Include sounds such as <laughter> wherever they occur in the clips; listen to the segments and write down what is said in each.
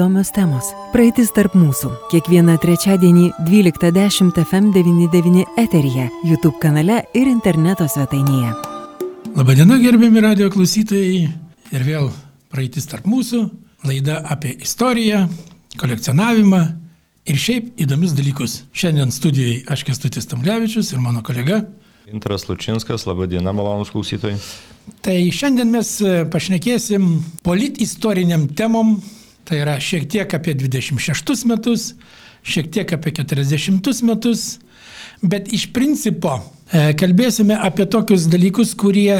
įdomios temos. Praeitis tarp mūsų. Kiekvieną trečiadienį 12.10 FM99 eteryje, YouTube kanale ir interneto svetainėje. Labadiena, gerbiami radio klausytojai. Ir vėl praeitis tarp mūsų. Laida apie istoriją, kolekcionavimą ir šiaip įdomius dalykus. Šiandien studijai aš Kestutis Tamlevičius ir mano kolega. Intaras Lučinskas, laba diena, malonus klausytojai. Tai šiandien mes pašnekėsim polit istoriniam temom, Tai yra šiek tiek apie 26 metus, šiek tiek apie 40 metus, bet iš principo e, kalbėsime apie tokius dalykus, kurie,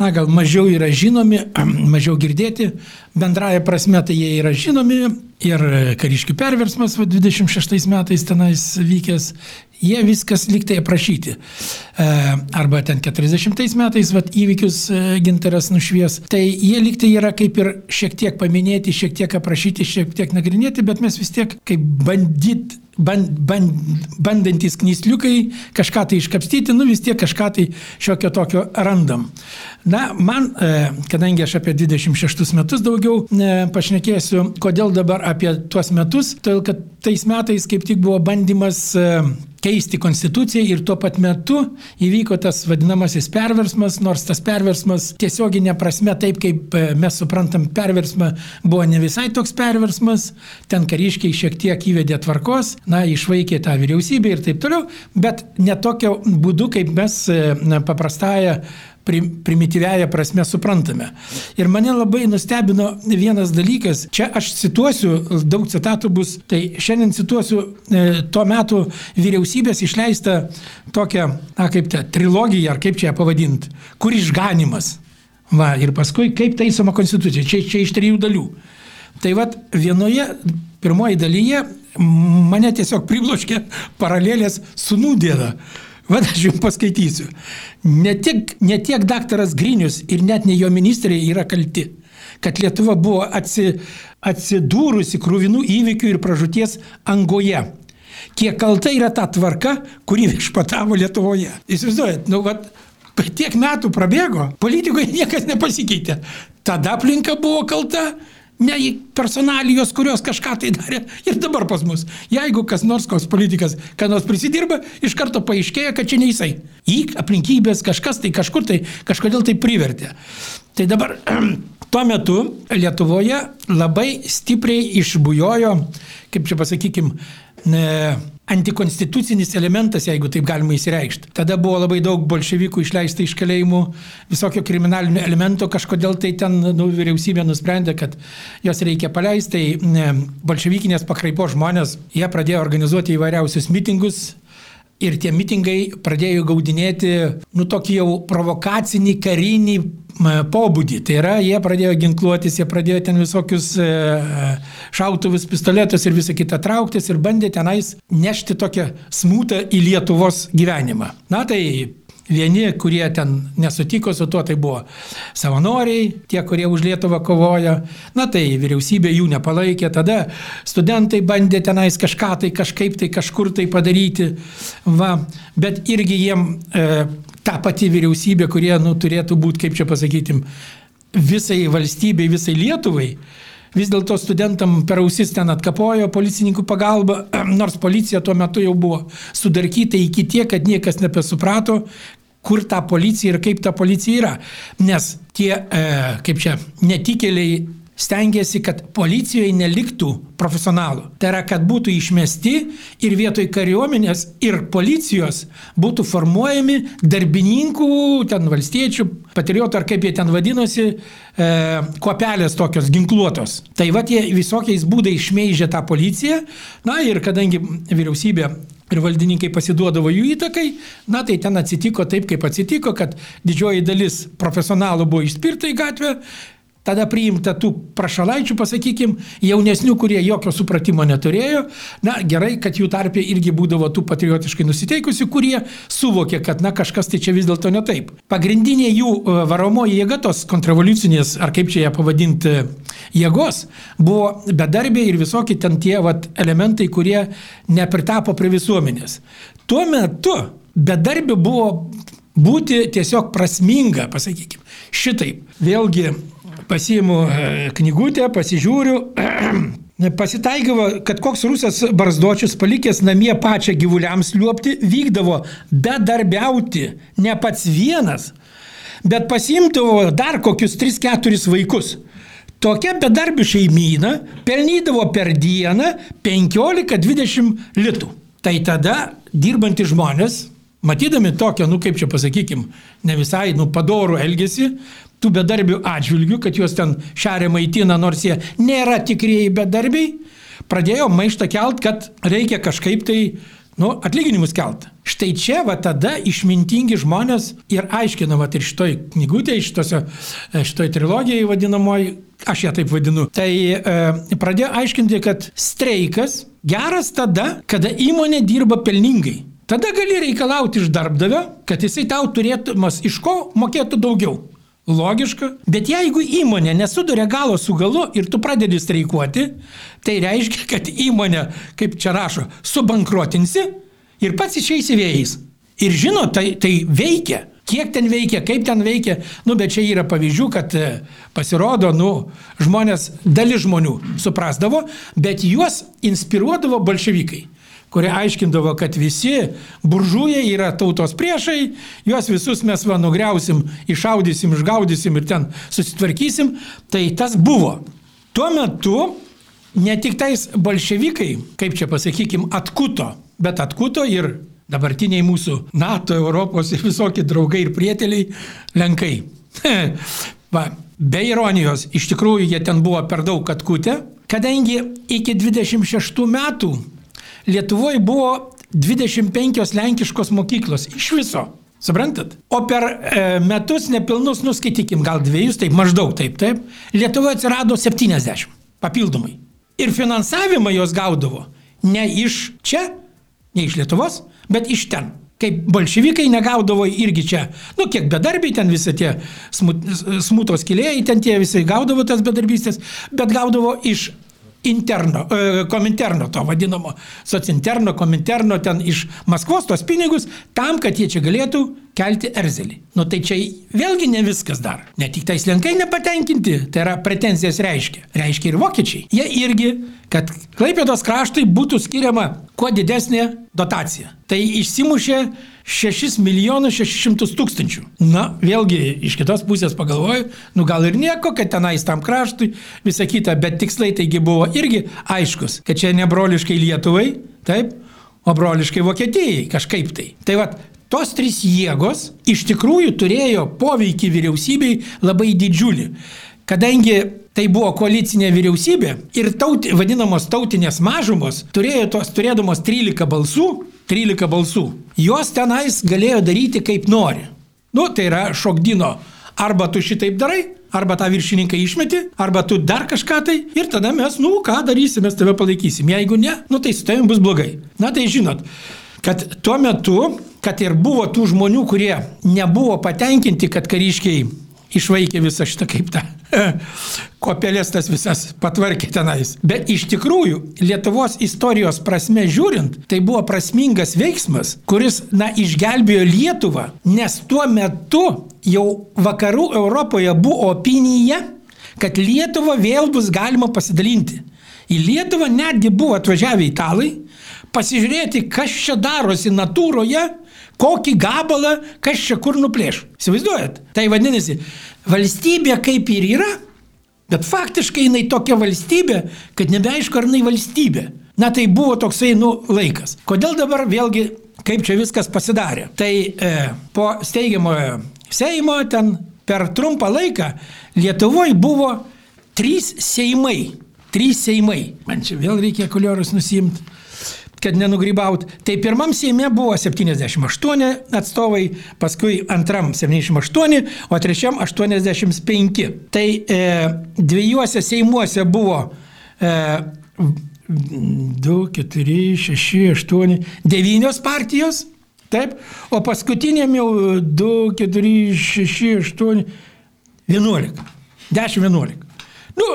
na, gal mažiau yra žinomi, <clears throat> mažiau girdėti, bendraja prasme tai jie yra žinomi ir kariškių perversmas va, 26 metais tenais vykęs, jie viskas liktai aprašyti. E, arba ten 40 metais vat, įvykius e, gintaras nušvies. Tai jie liktai yra kaip ir šiek tiek paminėti, šiek tiek aprašyti, šiek tiek nagrinėti, bet mes vis tiek kaip bandyt band, band, bandantis knysliukai kažką tai iškapstyti, nu vis tiek kažką tai šiokio tokio randam. Na, man, e, kadangi aš apie 26 metus daugiau pašnekėsiu, kodėl dabar apie tuos metus, todėl kad tais metais kaip tik buvo bandymas keisti konstituciją ir tuo pat metu įvyko tas vadinamasis perversmas, nors tas perversmas tiesioginė prasme, taip kaip e, mes suprantam, perversmą buvo ne visai toks perversmas, ten kariškiai šiek tiek įvedė tvarkos, na, išvaikė tą vyriausybę ir taip toliau, bet ne tokio būdu, kaip mes e, paprastąją primityviaja prasme suprantame. Ir mane labai nustebino vienas dalykas, čia aš cituosiu, daug citatų bus, tai šiandien cituosiu e, tuo metu vyriausybės išleistą tokią, na kaip ta, trilogiją, ar kaip čia ją pavadinti, kur išganimas. Va, ir paskui kaip taisoma konstitucija, čia, čia iš trijų dalių. Tai vad vienoje, pirmoji dalyje mane tiesiog pribloškė paralelės su nūdiena. Vad aš jums paskaitysiu. Ne tiek, ne tiek daktaras Grinius ir net ne jo ministrai yra kalti, kad Lietuva buvo atsi, atsidūrusi krūvinų įvykių ir pražūties angoje. Kiek kalta yra ta tvarka, kuri viešpatavo Lietuvoje. Įsivaizduojat, nu, vat, tiek metų prabėgo, politikoje niekas nepasikeitė. Tada aplinka buvo kalta, ne į personalijos, kurios kažką tai darė ir dabar pas mus. Jeigu kas nors, koks politikas, ką nors prisidirba, iš karto paaiškėja, kad čia ne jisai. Į aplinkybės kažkas tai kažkur tai kažkodėl tai privertė. Tai dabar <clears throat> tuo metu Lietuvoje labai stipriai išbujojo, kaip čia pasakykim, antikonstitucinis elementas, jeigu taip galima įsireikšti. Tada buvo labai daug bolševikų išleista iš kalėjimų, visokio kriminalinio elemento, kažkodėl tai ten nu, vyriausybė nusprendė, kad jos reikia paleisti. Tai bolševikinės pakraipos žmonės, jie pradėjo organizuoti įvairiausius mitingus, Ir tie mitingai pradėjo gaudinėti, nu, tokį jau provokacinį, karinį pobūdį. Tai yra, jie pradėjo ginkluotis, jie pradėjo ten visokius e, šautuvus, pistoletus ir visą kitą trauktis ir bandė tenais nešti tokią smūtą į Lietuvos gyvenimą. Na tai Vieni, kurie ten nesutiko su tuo, tai buvo savanoriai, tie, kurie už Lietuvą kovojo. Na tai vyriausybė jų nepalaikė, tada studentai bandė tenais kažką tai kažkaip tai kažkur tai padaryti. Va, bet irgi jiem e, ta pati vyriausybė, kurie nu, turėtų būti, kaip čia pasakytim, visai valstybei, visai Lietuvai, vis dėlto studentam per ausis ten atkapojo policininkų pagalba, <clears throat> nors policija tuo metu jau buvo sudarkyta iki tiek, kad niekas nebesuprato, kur ta policija ir kaip ta policija yra. Nes tie, e, kaip čia, netikėliai stengiasi, kad policijoje neliktų profesionalų. Tai yra, kad būtų išmesti ir vietoj kariuomenės ir policijos būtų formuojami darbininkų, ten valstiečių, patriotų ar kaip jie ten vadinosi, e, kopelės tokios ginkluotos. Tai va jie visokiais būdais šmeižė tą policiją. Na ir kadangi vyriausybė ir valdininkai pasiduodavo jų įtakai, na tai ten atsitiko taip, kaip atsitiko, kad didžioji dalis profesionalų buvo išspirta į gatvę, tada priimta tų prašalaičių, pasakykim, jaunesnių, kurie jokio supratimo neturėjo. Na, gerai, kad jų tarpė irgi būdavo tų patriotiškai nusiteikusių, kurie suvokė, kad, na, kažkas tai čia vis dėlto ne taip. Pagrindinė jų e, varomoji jėga tos kontrrevoliucinės, ar kaip čia ją pavadinti, jėgos, buvo bedarbiai ir visokie ten tie vat, elementai, kurie nepritapo prie visuomenės. Tuo metu bedarbių buvo būti tiesiog prasminga, pasakykime. Šitaip. Vėlgi pasiimu e, knygutę, pasižiūriu. <clears throat> Pasitaikydavo, kad koks rusas barzdočius palikęs namie pačią gyvuliams liuopti, vykdavo bedarbiauti ne pats vienas, bet pasimdavo dar kokius 3-4 vaikus. Tokia bedarbių šeimyna pelnydavo per dieną 15-20 litų. Tai tada dirbantys žmonės, matydami tokią, nu kaip čia pasakykim, ne visai, nu padorų elgesį, tų bedarbių atžvilgių, kad juos ten šaria maitina, nors jie nėra tikrieji bedarbiai, pradėjo maištą kelt, kad reikia kažkaip tai nu, atlyginimus kelt. Štai čia va tada išmintingi žmonės ir aiškina, va ir šitoj knygutėje, šitose, šitoj trilogijai vadinamoji, aš ją taip vadinu, tai e, pradėjo aiškinti, kad streikas geras tada, kada įmonė dirba pelningai. Tada gali reikalauti iš darbdavio, kad jisai tau turėtumas iš ko mokėtų daugiau. Logiška. Bet jeigu įmonė nesuduria galo su galu ir tu pradedi streikuoti, tai reiškia, kad įmonė, kaip čia rašo, subankrotinsi ir pats išeisi vėjais. Ir žino, tai, tai veikia. Kiek ten veikia, kaip ten veikia, nu, bet čia yra pavyzdžių, kad e, pasirodo, nu, žmonės, dalis žmonių suprasdavo, bet juos inspiruodavo bolševikai kurie aiškindavo, kad visi buržujai yra tautos priešai, juos visus mes va nugriausim, išaudysim, išgaudysim ir ten susitvarkysim, tai tas buvo. Tuo metu ne tik tais bolševikai, kaip čia pasakykim, atkuto, bet atkuto ir dabartiniai mūsų NATO, Europos ir visokie draugai ir prieteliai Lenkai. <laughs> Va, be ironijos, iš tikrųjų jie ten buvo per daug atkutę, kadangi iki 26 metų Lietuvoje buvo 25 lenkiškos mokyklos iš viso. Suprantat? O per e, metus nepilnus, nuskaitykim, gal dviejus, taip maždaug taip, taip, Lietuvoje atsirado 70 papildomai. Ir finansavimą jos gaudavo ne iš čia, ne iš Lietuvos, bet iš ten. Kaip bolševikai negaudavo irgi čia, nu kiek bedarbiai ten visi tie smut, smutos kilėjai, ten tie visi gaudavo tas bedarbystės, bet gaudavo iš interno, e, kominterno to vadinamo, socinterno, kominterno ten iš Maskvos tos pinigus, tam, kad jie čia galėtų kelti erzelį. Nu tai čia vėlgi ne viskas dar. Ne tik tais lenkai nepatenkinti, tai yra pretenzijas reiškia. Reiškia ir vokiečiai. Jie irgi, kad Klaipėdos kraštui būtų skiriama kuo didesnė dotacija. Tai išsimušė 6 milijonus 600 tūkstančių. Na, vėlgi, iš kitos pusės pagalvoju, nu gal ir nieko, kad tenais tam kraštui, visa kita, bet tikslai taigi buvo irgi aiškus, kad čia ne broliškai Lietuvai, taip, o broliškai Vokietijai kažkaip tai. Tai vad, tos trys jėgos iš tikrųjų turėjo poveikį vyriausybei labai didžiulį. Kadangi tai buvo koalicinė vyriausybė ir tauti, vadinamos tautinės mažumos turėjo tos, turėdamos 13 balsų, 13 balsų. Jos tenais galėjo daryti kaip nori. Nu, tai yra šokdino. Arba tu šitaip darai, arba tą viršininką išmeti, arba tu dar kažką tai ir tada mes, nu, ką darysim, mes tave palaikysim. Jeigu ne, nu, tai su tavim bus blogai. Na, tai žinot, kad tuo metu, kad ir buvo tų žmonių, kurie nebuvo patenkinti, kad kariškiai išvaikė visą šitą kaip tą <laughs> kopelės tas visas patvarkė tenais. Bet iš tikrųjų, Lietuvos istorijos prasme žiūrint, tai buvo prasmingas veiksmas, kuris, na, išgelbėjo Lietuvą, nes tuo metu jau vakarų Europoje buvo opinija, kad Lietuvą vėl bus galima pasidalinti. Į Lietuvą netgi buvo atvažiavę italai, pasižiūrėti, kas čia darosi natūroje, kokį gabalą, kas čia kur nuplėš. Įsivaizduojat? Tai vadinasi, valstybė kaip ir yra, bet faktiškai jinai tokia valstybė, kad nebeaišku, ar jinai valstybė. Na tai buvo toksai, nu, laikas. Kodėl dabar vėlgi, kaip čia viskas pasidarė? Tai e, po steigiamojo Seimo ten per trumpą laiką Lietuvoje buvo trys Seimai. Trys Seimai. Man čia vėl reikia koliorus nusimti. Kad nenugrybaut. Tai pirmam Seime buvo 78 atstovai, paskui antram 78, o trečiam 85. Tai e, dviejuose Seimuose buvo e, 2, 4, 6, 8, 9 partijos. Taip, o paskutiniam jau 2, 4, 6, 8, 11. 10, 11. Nu,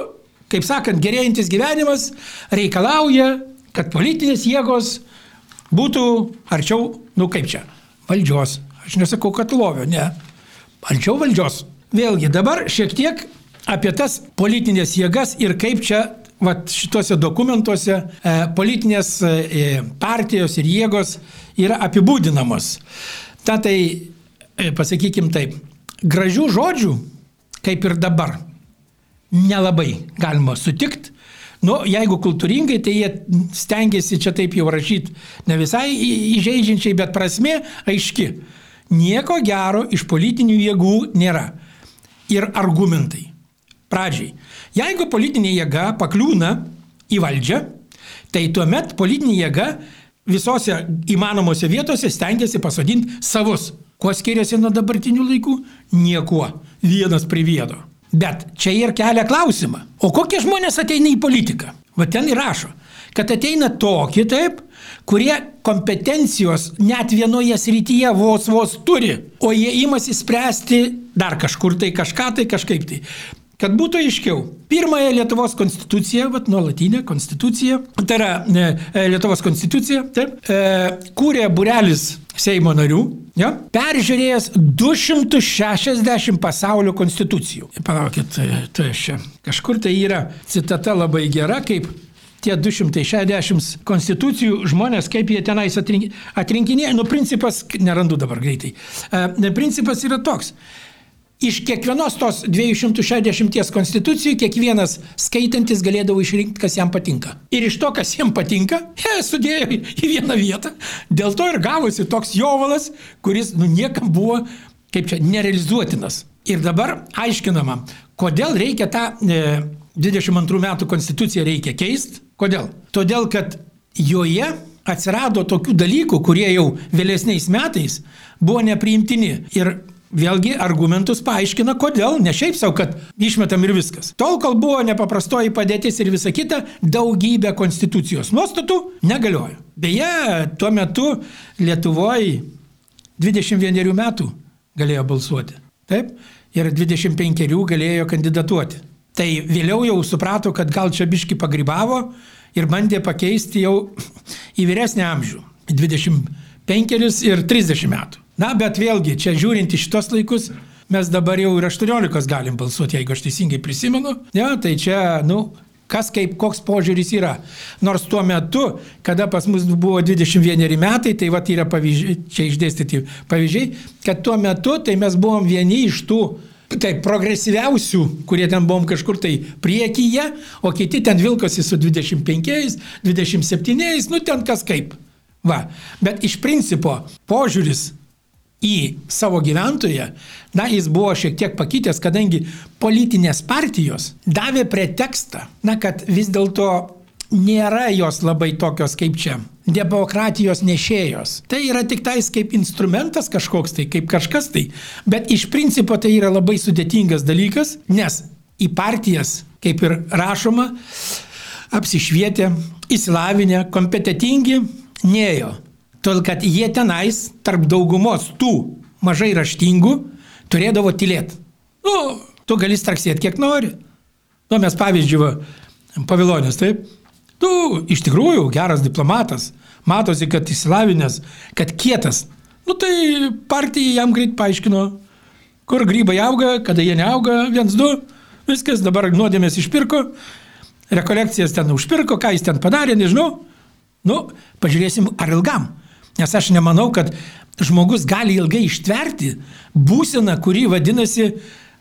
kaip sakant, gerėjantis gyvenimas reikalauja, kad politinės jėgos būtų arčiau, nu kaip čia, valdžios. Aš nesakau, kad lovio, ne. Arčiau valdžios. Vėlgi, dabar šiek tiek apie tas politinės jėgas ir kaip čia vat, šituose dokumentuose e, politinės e, partijos ir jėgos yra apibūdinamos. Ta tai, e, pasakykim taip, gražių žodžių, kaip ir dabar, nelabai galima sutikti. Nu, jeigu kultūringai, tai jie stengiasi čia taip jau rašyti ne visai įžeidžiančiai, bet prasme aiški. Nieko gero iš politinių jėgų nėra. Ir argumentai. Pradžiai. Jeigu politinė jėga pakliūna į valdžią, tai tuomet politinė jėga visose įmanomose vietose stengiasi pasodinti savus. Kuo skiriasi nuo dabartinių laikų? Niekuo. Vienas prie vieno. Bet čia ir kelia klausimą. O kokie žmonės ateina į politiką? Va ten ir rašo, kad ateina tokie taip, kurie kompetencijos net vienoje srityje vos vos turi, o jie imasi spręsti dar kažkur tai kažką tai kažkaip tai. Kad būtų aiškiau, pirmąją Lietuvos konstituciją, vat nuolatinę konstituciją, tai yra e, e Lietuvos konstitucija, taip, e, kūrė burelis Seimo narių, ja, peržiūrėjęs 260 pasaulio konstitucijų. Palaukit, tai, tai čia kažkur tai yra citata labai gera, kaip tie 260 konstitucijų žmonės, kaip jie tenais atrink, atrinkinėja, nu principas, nerandu dabar greitai, e, principas yra toks iš kiekvienos tos 260 konstitucijų kiekvienas skaitantis galėdavo išrinkti, kas jam patinka. Ir iš to, kas jam patinka, he, sudėjo į vieną vietą. Dėl to ir gavosi toks jovalas, kuris nu, niekam buvo, kaip čia, nerealizuotinas. Ir dabar aiškinama, kodėl reikia tą e, 22 metų konstituciją reikia keisti. Kodėl? Todėl, kad joje atsirado tokių dalykų, kurie jau vėlesniais metais buvo nepriimtini. Ir Vėlgi argumentus paaiškina, kodėl, ne šiaip savo, kad išmetam ir viskas. Tol, kol buvo nepaprastoji padėtis ir visa kita, daugybė konstitucijos nuostatų negaliojo. Beje, tuo metu Lietuvoje 21 metų galėjo balsuoti. Taip? Ir 25 galėjo kandidatuoti. Tai vėliau jau suprato, kad gal čia biški pagrybavo ir bandė pakeisti jau į vyresnį amžių. 25 ir 30 metų. Na, bet vėlgi, čia žiūrint į šitos laikus, mes dabar jau ir 18 galim balsuoti, jeigu aš teisingai prisimenu. Ja, tai čia, nu, kas kaip, koks požiūris yra. Nors tuo metu, kada pas mus buvo 21 metai, tai va yra pavyzdžiai, čia išdėstyti pavyzdžiai, kad tuo metu tai mes buvom vieni iš tų taip, progresyviausių, kurie ten buvom kažkur tai priekyje, o kiti ten vilkosi su 25, 27, nu ten kas kaip. Va, bet iš principo požiūris į savo gyventoją, na, jis buvo šiek tiek pakitęs, kadangi politinės partijos davė pretekstą, na, kad vis dėlto nėra jos labai tokios kaip čia. Demokratijos nešėjos. Tai yra tik tais kaip instrumentas kažkoks tai, kaip kažkas tai. Bet iš principo tai yra labai sudėtingas dalykas, nes į partijas, kaip ir rašoma, apsišvietę, įsilavinę, kompetitingi, neėjo. Todėl, kad jie tenais, tarp daugumos tų mažai raštingų, turėdavo tylėti. Nu, tu gali straksėti kiek nori. Nu, mes pavyzdžiui, pavilonės, taip. Tu iš tikrųjų geras diplomatas, matosi, kad įsilavinęs, kad kietas. Nu tai partija jam greit paaiškino, kur grybai auga, kada jie neauga, viens, du, viskas, dabar nuodėmės išpirko, rekolekcijas ten užpirko, ką jis ten padarė, nežinau. Nu, pažiūrėsim, ar ilgam. Nes aš nemanau, kad žmogus gali ilgai ištverti būseną, kuri vadinasi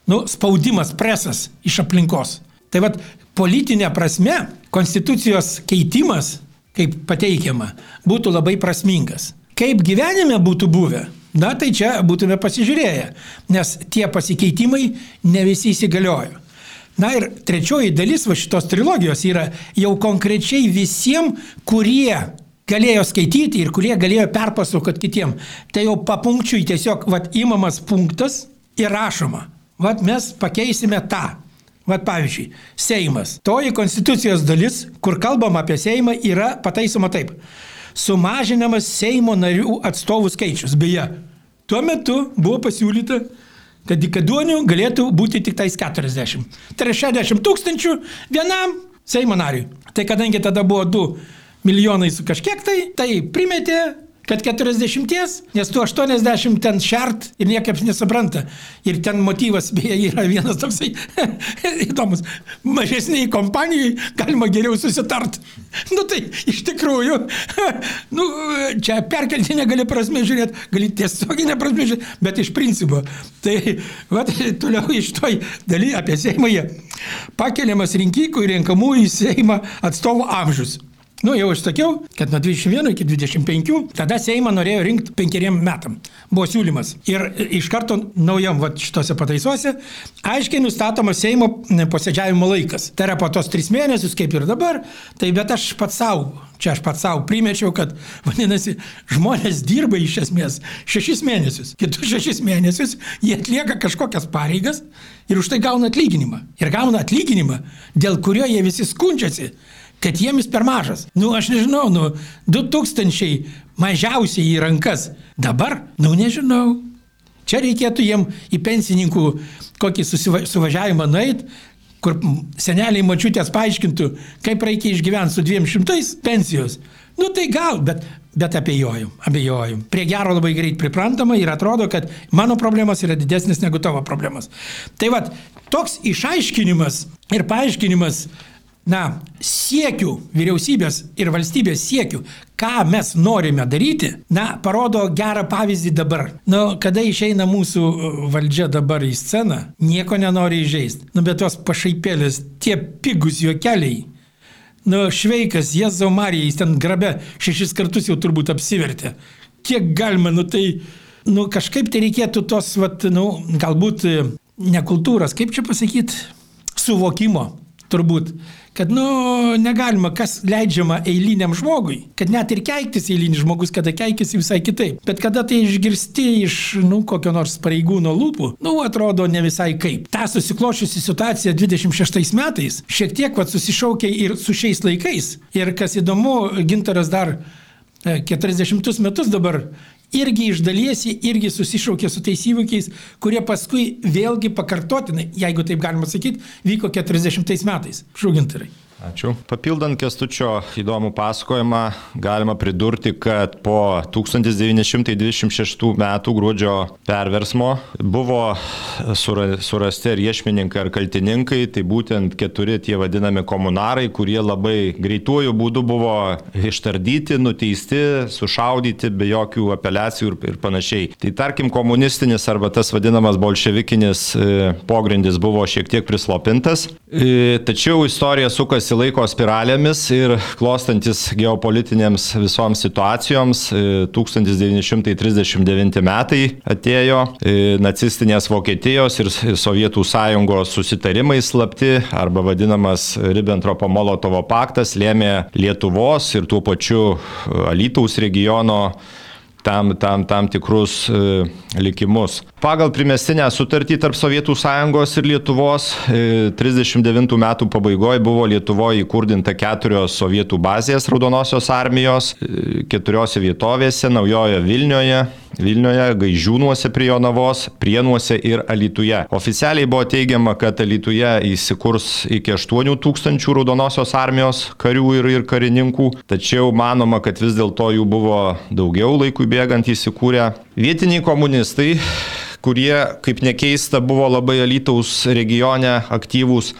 nu, spaudimas, presas iš aplinkos. Tai vad, politinė prasme, konstitucijos keitimas, kaip pateikiama, būtų labai prasmingas. Kaip gyvenime būtų buvę, na tai čia būtume pasižiūrėję, nes tie pasikeitimai ne visi įsigaliojo. Na ir trečioji dalis va šitos trilogijos yra jau konkrečiai visiems, kurie galėjo skaityti ir kurie galėjo perpasakoti kitiem. Tai jau papunkčiui tiesiog vat, įmamas punktas ir rašoma. Vat mes pakeisime tą. Vat pavyzdžiui, Seimas. Toji konstitucijos dalis, kur kalbam apie Seimą, yra pataisoma taip. Sumažinamas Seimo narių atstovų skaičius. Beje, tuo metu buvo pasiūlyta, kad dikaduonių galėtų būti tik tais 40. Tai yra 60 tūkstančių vienam Seimo nariui. Tai kadangi tada buvo 2 milijonai su kažkiek tai, tai primetė kad 40, nes tu 80 ten šert ir niekaip nesupranta. Ir ten motyvas, beje, yra vienas toksai <laughs> įdomus. Mažesniai kompanijai galima geriau susitart. Nu tai iš tikrųjų, <laughs> nu, čia perkeltinė gali prasme žiūrėti, gali tiesioginė prasme žiūrėti, bet iš principo. Tai, va, toliau iš toj daly apie Seimą jie pakeliamas rinkikų ir renkamų į Seimą atstovų amžius. Nu, jau aš sakiau, kad nuo 21 iki 25, tada Seimą norėjo rinkti penkeriem metam. Buvo siūlymas. Ir iš karto naujam va, šitose pataisuose aiškiai nustatomas Seimo posėdžiavimo laikas. Tai yra po tos tris mėnesius, kaip ir dabar. Tai bet aš pats savo, čia aš pats savo primečiau, kad, <laughs> vadinasi, žmonės dirba iš esmės šešis mėnesius. Kitus šešis mėnesius jie atlieka kažkokias pareigas ir už tai gauna atlyginimą. Ir gauna atlyginimą, dėl kurio jie visi skundžiasi kad jiems per mažas. Nu, aš nežinau, nu, 2000 mažiausiai į rankas. Dabar, nu, nežinau. Čia reikėtų jiem į pensininkų kokį susiva, suvažiavimą nueit, kur seneliai mačiutės paaiškintų, kaip reikia išgyventi su 200 pensijos. Nu tai gal, bet, bet abejoju, abejoju. Prie gero labai greit priprantama ir atrodo, kad mano problemas yra didesnis negu tavo problemas. Tai vad, toks išaiškinimas ir paaiškinimas na, siekių vyriausybės ir valstybės siekių, ką mes norime daryti, na, parodo gerą pavyzdį dabar. Nu, kada išeina mūsų uh, valdžia dabar į sceną, nieko nenori įžeisti. Nu, bet tos pašaipėlės, tie pigus juokeliai. Nu, šveikas, Jezo Marija, jis ten grabe šešis kartus jau turbūt apsivertė. Kiek galima, nu tai, nu kažkaip tai reikėtų tos, vat, nu, galbūt nekultūros, kaip čia pasakyti, suvokimo turbūt kad, nu, negalima, kas leidžiama eiliniam žmogui, kad net ir keiktis eilinis žmogus, kada keikisi visai kitaip. Bet kada tai išgirsti iš, nu, kokio nors pareigūno lūpų, nu, atrodo ne visai kaip. Ta susiklošiusi situacija 26 metais šiek tiek, vad, susišaukia ir su šiais laikais. Ir kas įdomu, Gintaras dar 40 e, metus dabar irgi iš dalies irgi susišaukė su tais įvykiais, kurie paskui vėlgi pakartotinai, jeigu taip galima sakyti, vyko 40 metais. Šūgintarai. Ačiū. Papildant kestučio įdomų pasakojimą, galima pridurti, kad po 1926 m. gruodžio perversmo buvo surasti ir iešmininkai, ir kaltininkai, tai būtent keturi tie vadinami komunarai, kurie labai greituoju būdu buvo ištardyti, nuteisti, sušaudyti be jokių apeliacijų ir, panašiai. Tai tarkim, komunistinis arba tas vadinamas bolševikinis e, pogrindis buvo šiek tiek prislopintas, e, tačiau istorija sukasi sukasi laiko spiralėmis ir klostantis geopolitinėms visoms situacijoms. 1939 e, metai atėjo e, nacistinės Vokietijos ir Sovietų sąjungos susitarimai slapti arba vadinamas Ribbentropo-Molotovo paktas lėmė Lietuvos ir tuo pačiu Alytaus regiono tam, tam, tam tikrus e, likimus. Pagal primestinę sutartį tarp Sovietų sąjungos ir Lietuvos e, 39 metų pabaigoje buvo Lietuvoje įkurdinta keturios sovietų bazės Raudonosios armijos, e, keturiose vietovėse - Naujojo Vilnioje, Vilnioje, Gaižiūnuose prie Jonavos, Prienuose ir Alituje. Oficialiai buvo teigiama, kad Alituje įsikurs iki 8 tūkstančių Raudonosios armijos karių ir, ir karininkų, tačiau manoma, kad vis dėlto jų buvo daugiau laikui bėgant įsikūrę. Vietiniai komunistai kurie, kaip nekeista, buvo labai Alytaus regione aktyvūs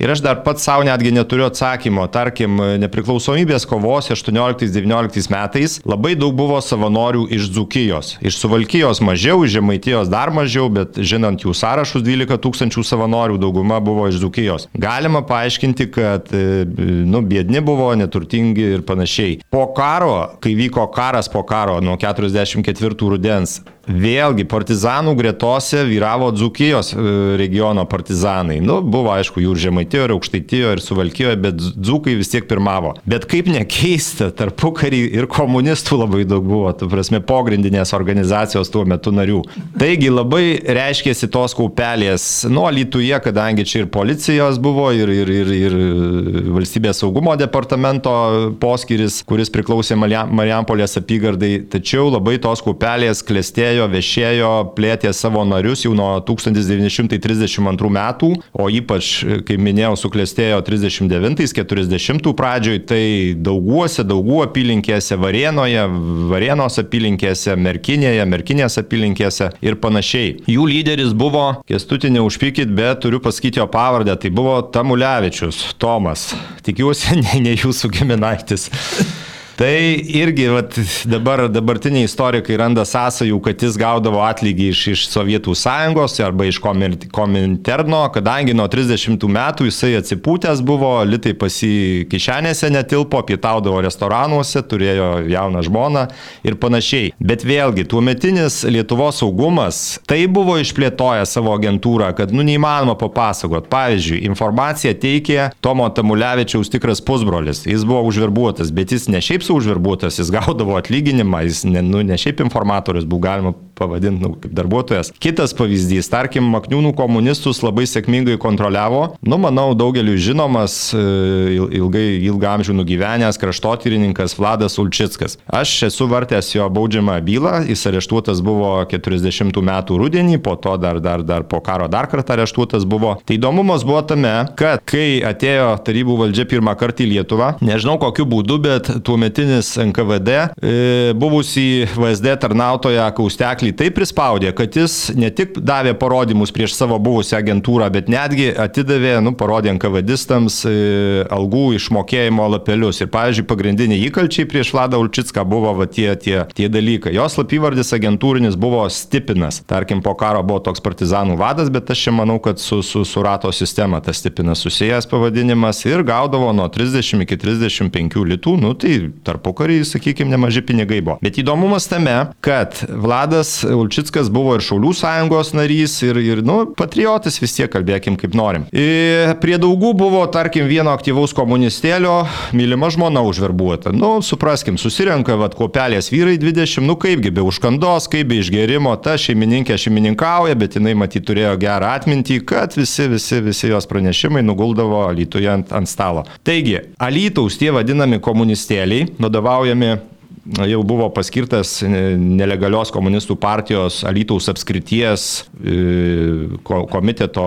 Ir aš dar pats savo netgi neturiu atsakymo. Tarkim, nepriklausomybės kovos 18-19 metais labai daug buvo savanorių iš Dzukijos. Iš Suvalkijos mažiau, iš Žemaitijos dar mažiau, bet žinant jų sąrašus 12 tūkstančių savanorių dauguma buvo iš Dzukijos. Galima paaiškinti, kad e, nu, biedni buvo, neturtingi ir panašiai. Po karo, kai vyko karas po karo nuo 44 rudens, vėlgi partizanų gretose vyravo Dzukijos e, regiono partizanai. Nu, buvo aišku, jų ir Žemaitijo, ir Aukštaitijo, ir Suvalkijoje, bet Dzukai vis tiek pirmavo. Bet kaip nekeista, tarpu karį ir komunistų labai daug buvo, tu prasme, pogrindinės organizacijos tuo metu narių. Taigi labai reiškėsi tos kaupelės, nu, Lietuvoje, kadangi čia ir policijos buvo, ir, ir, ir, ir valstybės saugumo departamento poskyris, kuris priklausė Marijampolės apygardai, tačiau labai tos kaupelės klestėjo, viešėjo, plėtė savo narius jau nuo 1932 metų, o ypač, kaip minėjau, suklestėjo 39-40 pradžioj, tai dauguose, daugų apylinkėse, Varėnoje, Varėnos apylinkėse, Merkinėje, Merkinės apylinkėse ir panašiai. Jų lyderis buvo, kestutinė užpykit, bet turiu pasakyti jo pavardę, tai buvo Tamulevičius, Tomas. Tikiuosi, <laughs> ne, ne jūsų giminaitis. Tai irgi vat, dabar dabartiniai istorikai randa sąsajų, kad jis gaudavo atlygį iš, iš Sovietų sąjungos arba iš Kominterno, kadangi nuo 30 metų jisai atsipūtęs buvo, litai pasi kišenėse netilpo, pietaudavo restoranuose, turėjo jauną žmoną ir panašiai. Bet vėlgi, tuometinis Lietuvos saugumas tai buvo išplėtoję savo agentūrą, kad nu neįmanoma papasakot. Pavyzdžiui, informaciją teikė Tomo Tamulevičiaus tikras pusbrolis. Jis buvo užverbuotas, bet jis ne šiaip užverbuotas, jis gaudavo atlyginimą, jis ne, nu, ne šiaip informatorius, buvo galima pavadinti nu, kaip darbuotojas. Kitas pavyzdys, tarkim, Makniūnų komunistus labai sėkmingai kontroliavo, nu, manau, daugeliu žinomas, e, ilgai, ilgą amžių nugyvenęs kraštotyrininkas Vladas Ulčickas. Aš esu vartęs jo baudžiamą bylą, jis areštuotas buvo 40 metų rudenį, po to dar, dar, dar po karo dar kartą areštuotas buvo. Tai įdomumas buvo tame, kad kai atėjo tarybų valdžia pirmą kartą į Lietuvą, nežinau kokiu būdu, bet tuo metinis NKVD e, buvusį VSD tarnautoją Kausteklį jį taip prispaudė, kad jis ne tik davė parodymus prieš savo buvusią agentūrą, bet netgi atidavė, nu, parodė NKVDistams e, algų išmokėjimo lapelius. Ir, pavyzdžiui, pagrindiniai įkalčiai prieš Vladą Ulčicką buvo va, tie, tie, tie dalykai. Jos slapyvardis agentūrinis buvo Stipinas. Tarkim, po karo buvo toks partizanų vadas, bet aš čia manau, kad su, su, su rato sistema tas Stipinas susijęs pavadinimas ir gaudavo nuo 30 iki 35 litų, nu tai tarpu karį, sakykime, nemaži pinigai buvo. Bet įdomumas tame, kad Vladas Ulčickas buvo ir Šaulių sąjungos narys, ir, ir nu, patriotas vis tiek, kalbėkim kaip norim. Ir prie daugų buvo, tarkim, vieno aktyvaus komunistėlio mylima žmona užverbuota. Nu, supraskim, susirenka, vad, kopelės vyrai 20, nu kaipgi be užkandos, kaip be išgerimo, ta šeimininkė šeimininkauja, bet jinai matyt turėjo gerą atmintį, kad visi, visi, visi jos pranešimai nuguldavo Alytuje ant, ant stalo. Taigi, Alytaus tie vadinami komunistėliai, vadovaujami jau buvo paskirtas nelegalios komunistų partijos Alytaus apskrities e, komiteto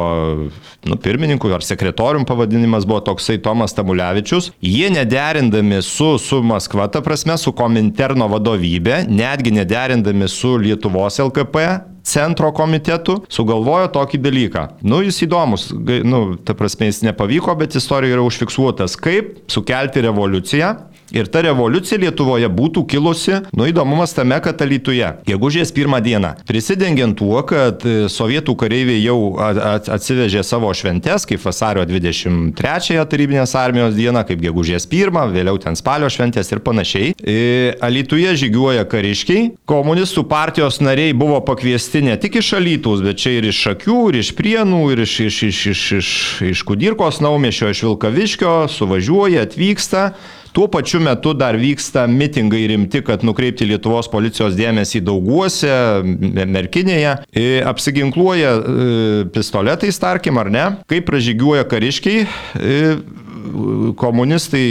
nu, pirmininku ar sekretorium pavadinimas buvo toksai Tomas Tamulevičius. Jie nederindami su, su Maskva, ta prasme, su Kominterno vadovybė, netgi nederindami su Lietuvos LKP, centro komitetu sugalvojo tokį dalyką. Nu, jis įdomus, nu, ta prasme, jis nepavyko, bet istorijoje yra užfiksuotas, kaip sukelti revoliuciją Ir ta revoliucija Lietuvoje būtų kilusi, nu įdomumas tame, kad Alytuje, gegužės pirmą dieną, prisidengiant tuo, kad e, sovietų kareiviai jau atsivežė savo šventes, kaip vasario 23-ąją tarybinės armijos dieną, kaip gegužės pirmą, vėliau ten spalio šventės ir panašiai. E, Alytuje žygiuoja kariškiai, komunistų partijos nariai buvo pakviesti ne tik iš Alytus, bet čia ir iš Šakių, ir iš Prienų, ir iš, iš, iš, iš, iš, iš Kudirkos naumėšio, iš Vilkaviškio, suvažiuoja, atvyksta. Tuo pačiu metu dar vyksta mitingai rimti, kad nukreipti Lietuvos policijos dėmesį dauguose, merkinėje. E, apsiginkluoja e, pistoletais, tarkim, ar ne, kaip pražygiuoja kariškiai e, komunistai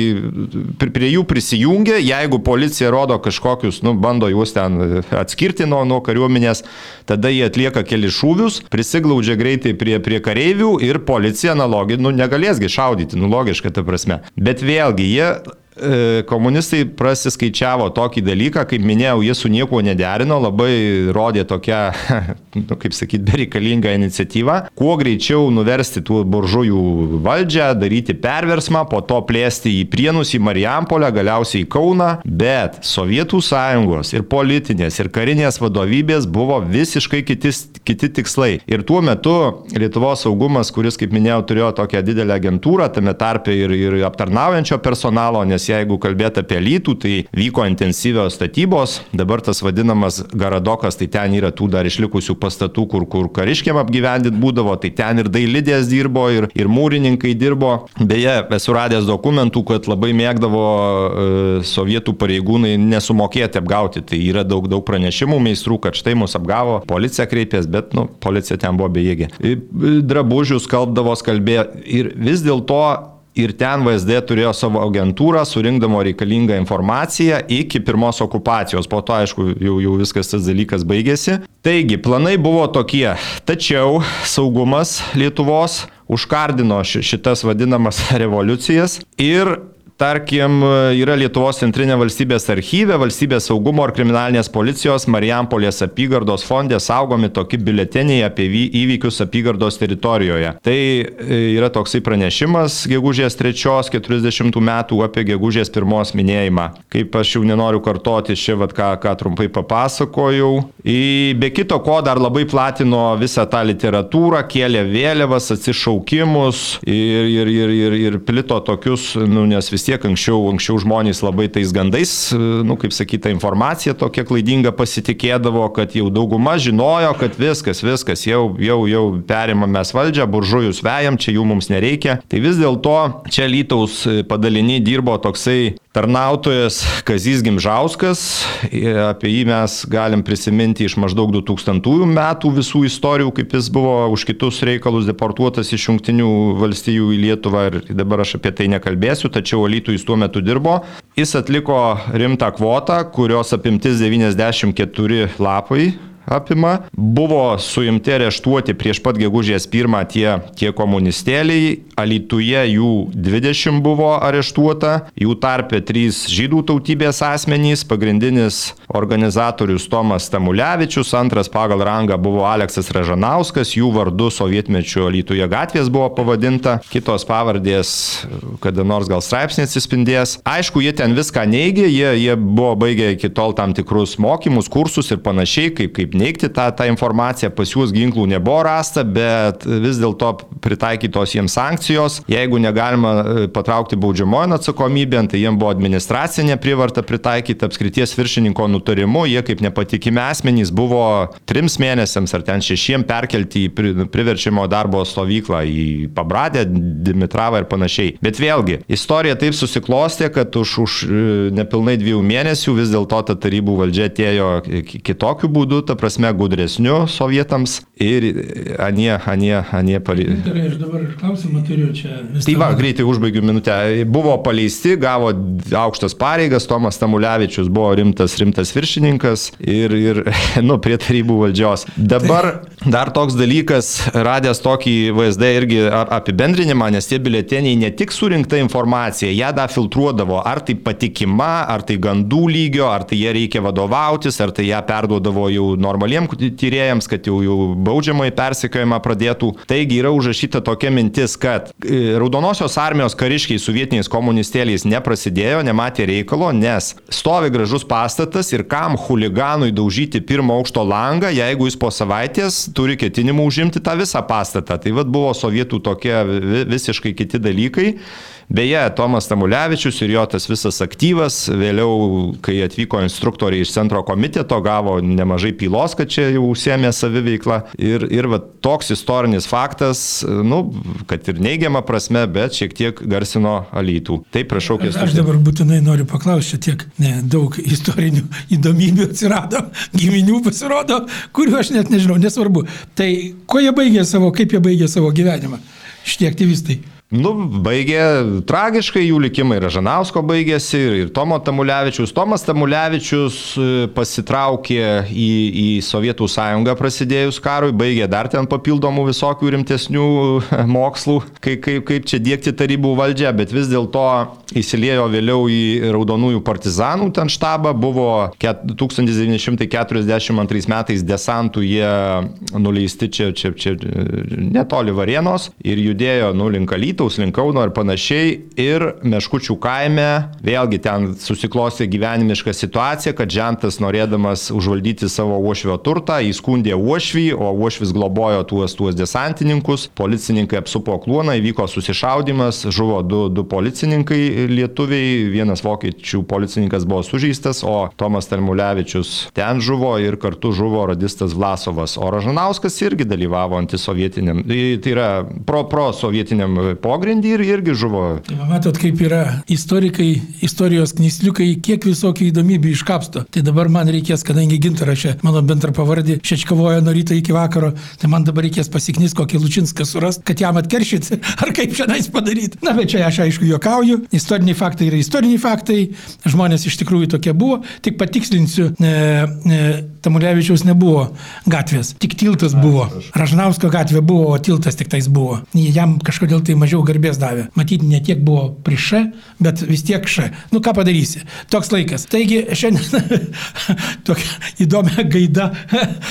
prie jų prisijungia, jeigu policija rodo kažkokius, nu, bando juos ten atskirti nuo, nuo kariuomenės, tada jie atlieka keli šūvius, prisiglaudžia greitai prie, prie kareivių ir policija analogiai, nu, negalėsgi šaudyti, nu, logiška ta prasme. Bet vėlgi, jie komunistai prasiskaičiavo tokį dalyką, kaip minėjau, jie su niekuo nederino, labai rodė tokią, <laughs> nu, kaip sakyti, bereikalingą iniciatyvą, kuo greičiau nuversti tų buržujų valdžią, daryti perversmą, po to plėsti į Prienus, į Marijampolę, galiausiai į Kauną, bet Sovietų sąjungos ir politinės, ir karinės vadovybės buvo visiškai kiti, kiti tikslai. Ir tuo metu Lietuvos saugumas, kuris, kaip minėjau, turėjo tokią didelę agentūrą, tame tarpe ir, ir aptarnaujančio personalo, nes nes jeigu kalbėti apie lytų, tai vyko intensyvios statybos, dabar tas vadinamas Garadokas, tai ten yra tų dar išlikusių pastatų, kur, kur kariškiam apgyvendint būdavo, tai ten ir dailidės dirbo, ir, ir mūrininkai dirbo. Beje, esu radęs dokumentų, kad labai mėgdavo e, sovietų pareigūnai nesumokėti apgauti. Tai yra daug, daug pranešimų meistrų, kad štai mus apgavo, policija kreipės, bet, nu, policija ten buvo bejėgė. Drabužius kalbdavo, kalbėjo ir vis dėlto Ir ten VSD turėjo savo agentūrą, surinkdamo reikalingą informaciją iki pirmos okupacijos. Po to, aišku, jau, jau viskas tas dalykas baigėsi. Taigi, planai buvo tokie. Tačiau saugumas Lietuvos užkardino šitas vadinamas <laughs> revoliucijas ir Tarkim, yra Lietuvos centrinė valstybės archyvė, valstybės saugumo ir kriminalinės policijos Marijampolės apygardos fondė saugomi tokie biuleteniai apie įvykius apygardos teritorijoje. Tai e, yra toksai pranešimas gegužės 3-40 metų apie gegužės 1 minėjimą. Kaip aš jau nenoriu kartoti, čia vad ką, ką trumpai papasakojau. Be kito ko dar labai platino visą tą literatūrą, kėlė vėliavas, atsišaukimus ir, ir, ir, ir, ir plito tokius, nu, nes vis tiek tiek anksčiau, anksčiau žmonės labai tais gandais, nu, kaip sakyta, informacija tokia klaidinga pasitikėdavo, kad jau dauguma žinojo, kad viskas, viskas, jau, jau, jau perimam mes valdžią, buržujus vejam, čia jų mums nereikia. Tai vis dėlto čia Lytaus padalinį dirbo toksai tarnautojas Kazys Gimžauskas, apie jį mes galim prisiminti iš maždaug 2000 metų visų istorijų, kaip jis buvo už kitus reikalus deportuotas iš Junktinių valstijų į Lietuvą. Ir dabar aš apie tai nekalbėsiu, tačiau Alytų jis tuo metu dirbo. Jis atliko rimtą kvotą, kurios apimtis 94 lapai apima. Buvo suimti areštuoti prieš pat gegužės pirmą tie, tie komunistėliai, Alituje jų 20 buvo areštuota, jų tarpe 3 žydų tautybės asmenys, pagrindinis organizatorius Tomas Tamulevičius, antras pagal rangą buvo Aleksas Ražanauskas, jų vardu sovietmečių Alituje gatvės buvo pavadinta, kitos pavardės kada nors gal straipsnė atsispindės. Aišku, jie ten viską neigė, jie, jie buvo baigę iki tol tam tikrus mokymus, kursus ir panašiai, kaip, kaip neigti tą, tą informaciją, pas juos ginklų nebuvo rasta, bet vis dėlto pritaikytos jiems sankcijos. Jeigu negalima e, patraukti baudžiamojo atsakomybę, tai jiems buvo administracinė prievarta pritaikyti apskrities viršininko nutarimu, jie kaip nepatikimi asmenys buvo trims mėnesiams ar ten šešiem perkelti į priverčiamo darbo stovyklą, į Pabradę, Dimitravą ir panašiai. Bet vėlgi, istorija taip susiklostė, kad už, už e, nepilnai dviejų mėnesių vis dėlto ta tarybų valdžia atėjo kitokiu būdu, ta prasme gudresniu sovietams ir anie, anie, anie paleisti. Gerai, aš dabar klausimą turiu čia. Tai va, greitai užbaigiu minutę. Buvo paleisti, gavo aukštas pareigas, Tomas Tamulevičius buvo rimtas, rimtas viršininkas ir, ir <laughs> nu, prie tarybų valdžios. Dabar dar toks dalykas, radęs tokį VSD irgi apibendrinimą, nes tie bileteniai ne tik surinkta informacija, ją dar filtruodavo, ar tai patikima, ar tai gandų lygio, ar tai jie reikia vadovautis, ar tai ją perduodavo jau normaliem tyrėjams, kad jau, jau baudžiamai persikėjimą pradėtų. Taigi yra užrašyta tokia mintis, kad e, Raudonosios armijos kariškiai su vietiniais komunistėliais neprasidėjo, nematė reikalo, nes stovi gražus pastatas ir kam huliganui daužyti pirmo aukšto langą, jeigu jis po savaitės turi ketinimų užimti tą visą pastatą. Tai vad buvo sovietų tokie visiškai kiti dalykai. Beje, Tomas Tamulevičius ir jo tas visas aktyvas, vėliau, kai atvyko instruktoriai iš centro komiteto, gavo nemažai pylos, kad čia jau užsiemė saviveiklą. Ir, ir va, toks istorinis faktas, nu, kad ir neigiama prasme, bet šiek tiek garsino alytų. Taip, prašau, kėstų. Aš dabar būtinai noriu paklausti, tiek ne, daug istorinių įdomybių atsirado, <laughs> giminių pasirodo, kuriuo aš net nežinau, nesvarbu. Tai kuo jie baigė savo, kaip jie baigė savo gyvenimą, šitie aktyvistai? Nu, baigė tragiškai, jų likimai Ražanausko baigėsi ir, ir Tomo Tamulevičius. Tomas Tamulevičius e, pasitraukė į, į Sovietų sąjungą prasidėjus karui, baigė dar ten papildomų visokių rimtesnių mokslų, kaip, kaip, kaip čia dėkti tarybų valdžią, bet vis dėlto įsiliejo vėliau į Raudonųjų partizanų ten štabą, buvo 1942 metais desantų jie nuleisti čia, čia, čia netoli Varienos ir judėjo nulink Alytų Alitaus link Kauno ir panašiai. Ir Meškučių kaime vėlgi ten susiklosti gyvenimišką situaciją, kad žentas norėdamas užvaldyti savo uošvio turtą, įskundė uošvį, o uošvis globojo tuos, tuos desantininkus. Policininkai apsupo kluoną, įvyko susišaudimas, žuvo du, du policininkai lietuviai, vienas vokiečių policininkas buvo sužeistas, o Tomas Tarmulevičius ten žuvo ir kartu žuvo radistas Vlasovas. O Ražanauskas irgi dalyvavo antisovietiniam, tai, tai yra pro, pro sovietiniam pogrindį ir irgi žuvo. Matot, kaip yra istorikai, istorijos knysliukai, kiek visokių įdomybių iškapsto. Tai dabar man reikės, kadangi gintaras čia mano bendra pavardė, šečkavojo nuo ryto iki vakaro, tai man dabar reikės pasiknys kokį Lučinską surast, kad jam atkeršyti, <laughs> ar kaip šiandien padaryti. Na, bet čia aš aišku juokauju, istoriniai faktai yra istoriniai faktai, žmonės iš tikrųjų tokie buvo, tik patikslinsiu, e, e, Tamulevičiaus nebuvo gatvės, tik tiltas buvo. Ražnausko gatvė buvo, o tiltas tik tais buvo. Jam kažkodėl tai mažiau garbės davė. Matyti, ne tiek buvo prieš, bet vis tiek š. Nu ką padarysi, toks laikas. Taigi šiandien <laughs> tokia įdomia gaida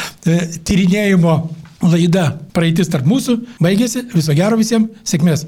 <laughs> tyrinėjimo laida praeitis tarp mūsų baigėsi. Viso gero visiems, sėkmės.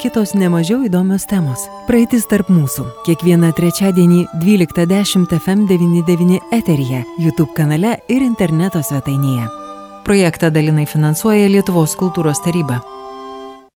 kitos nemažiau įdomios temos. Praeitis tarp mūsų. Kiekvieną trečiadienį 12.10 FM99 eteryje, YouTube kanale ir interneto svetainėje. Projektą dalinai finansuoja Lietuvos kultūros taryba.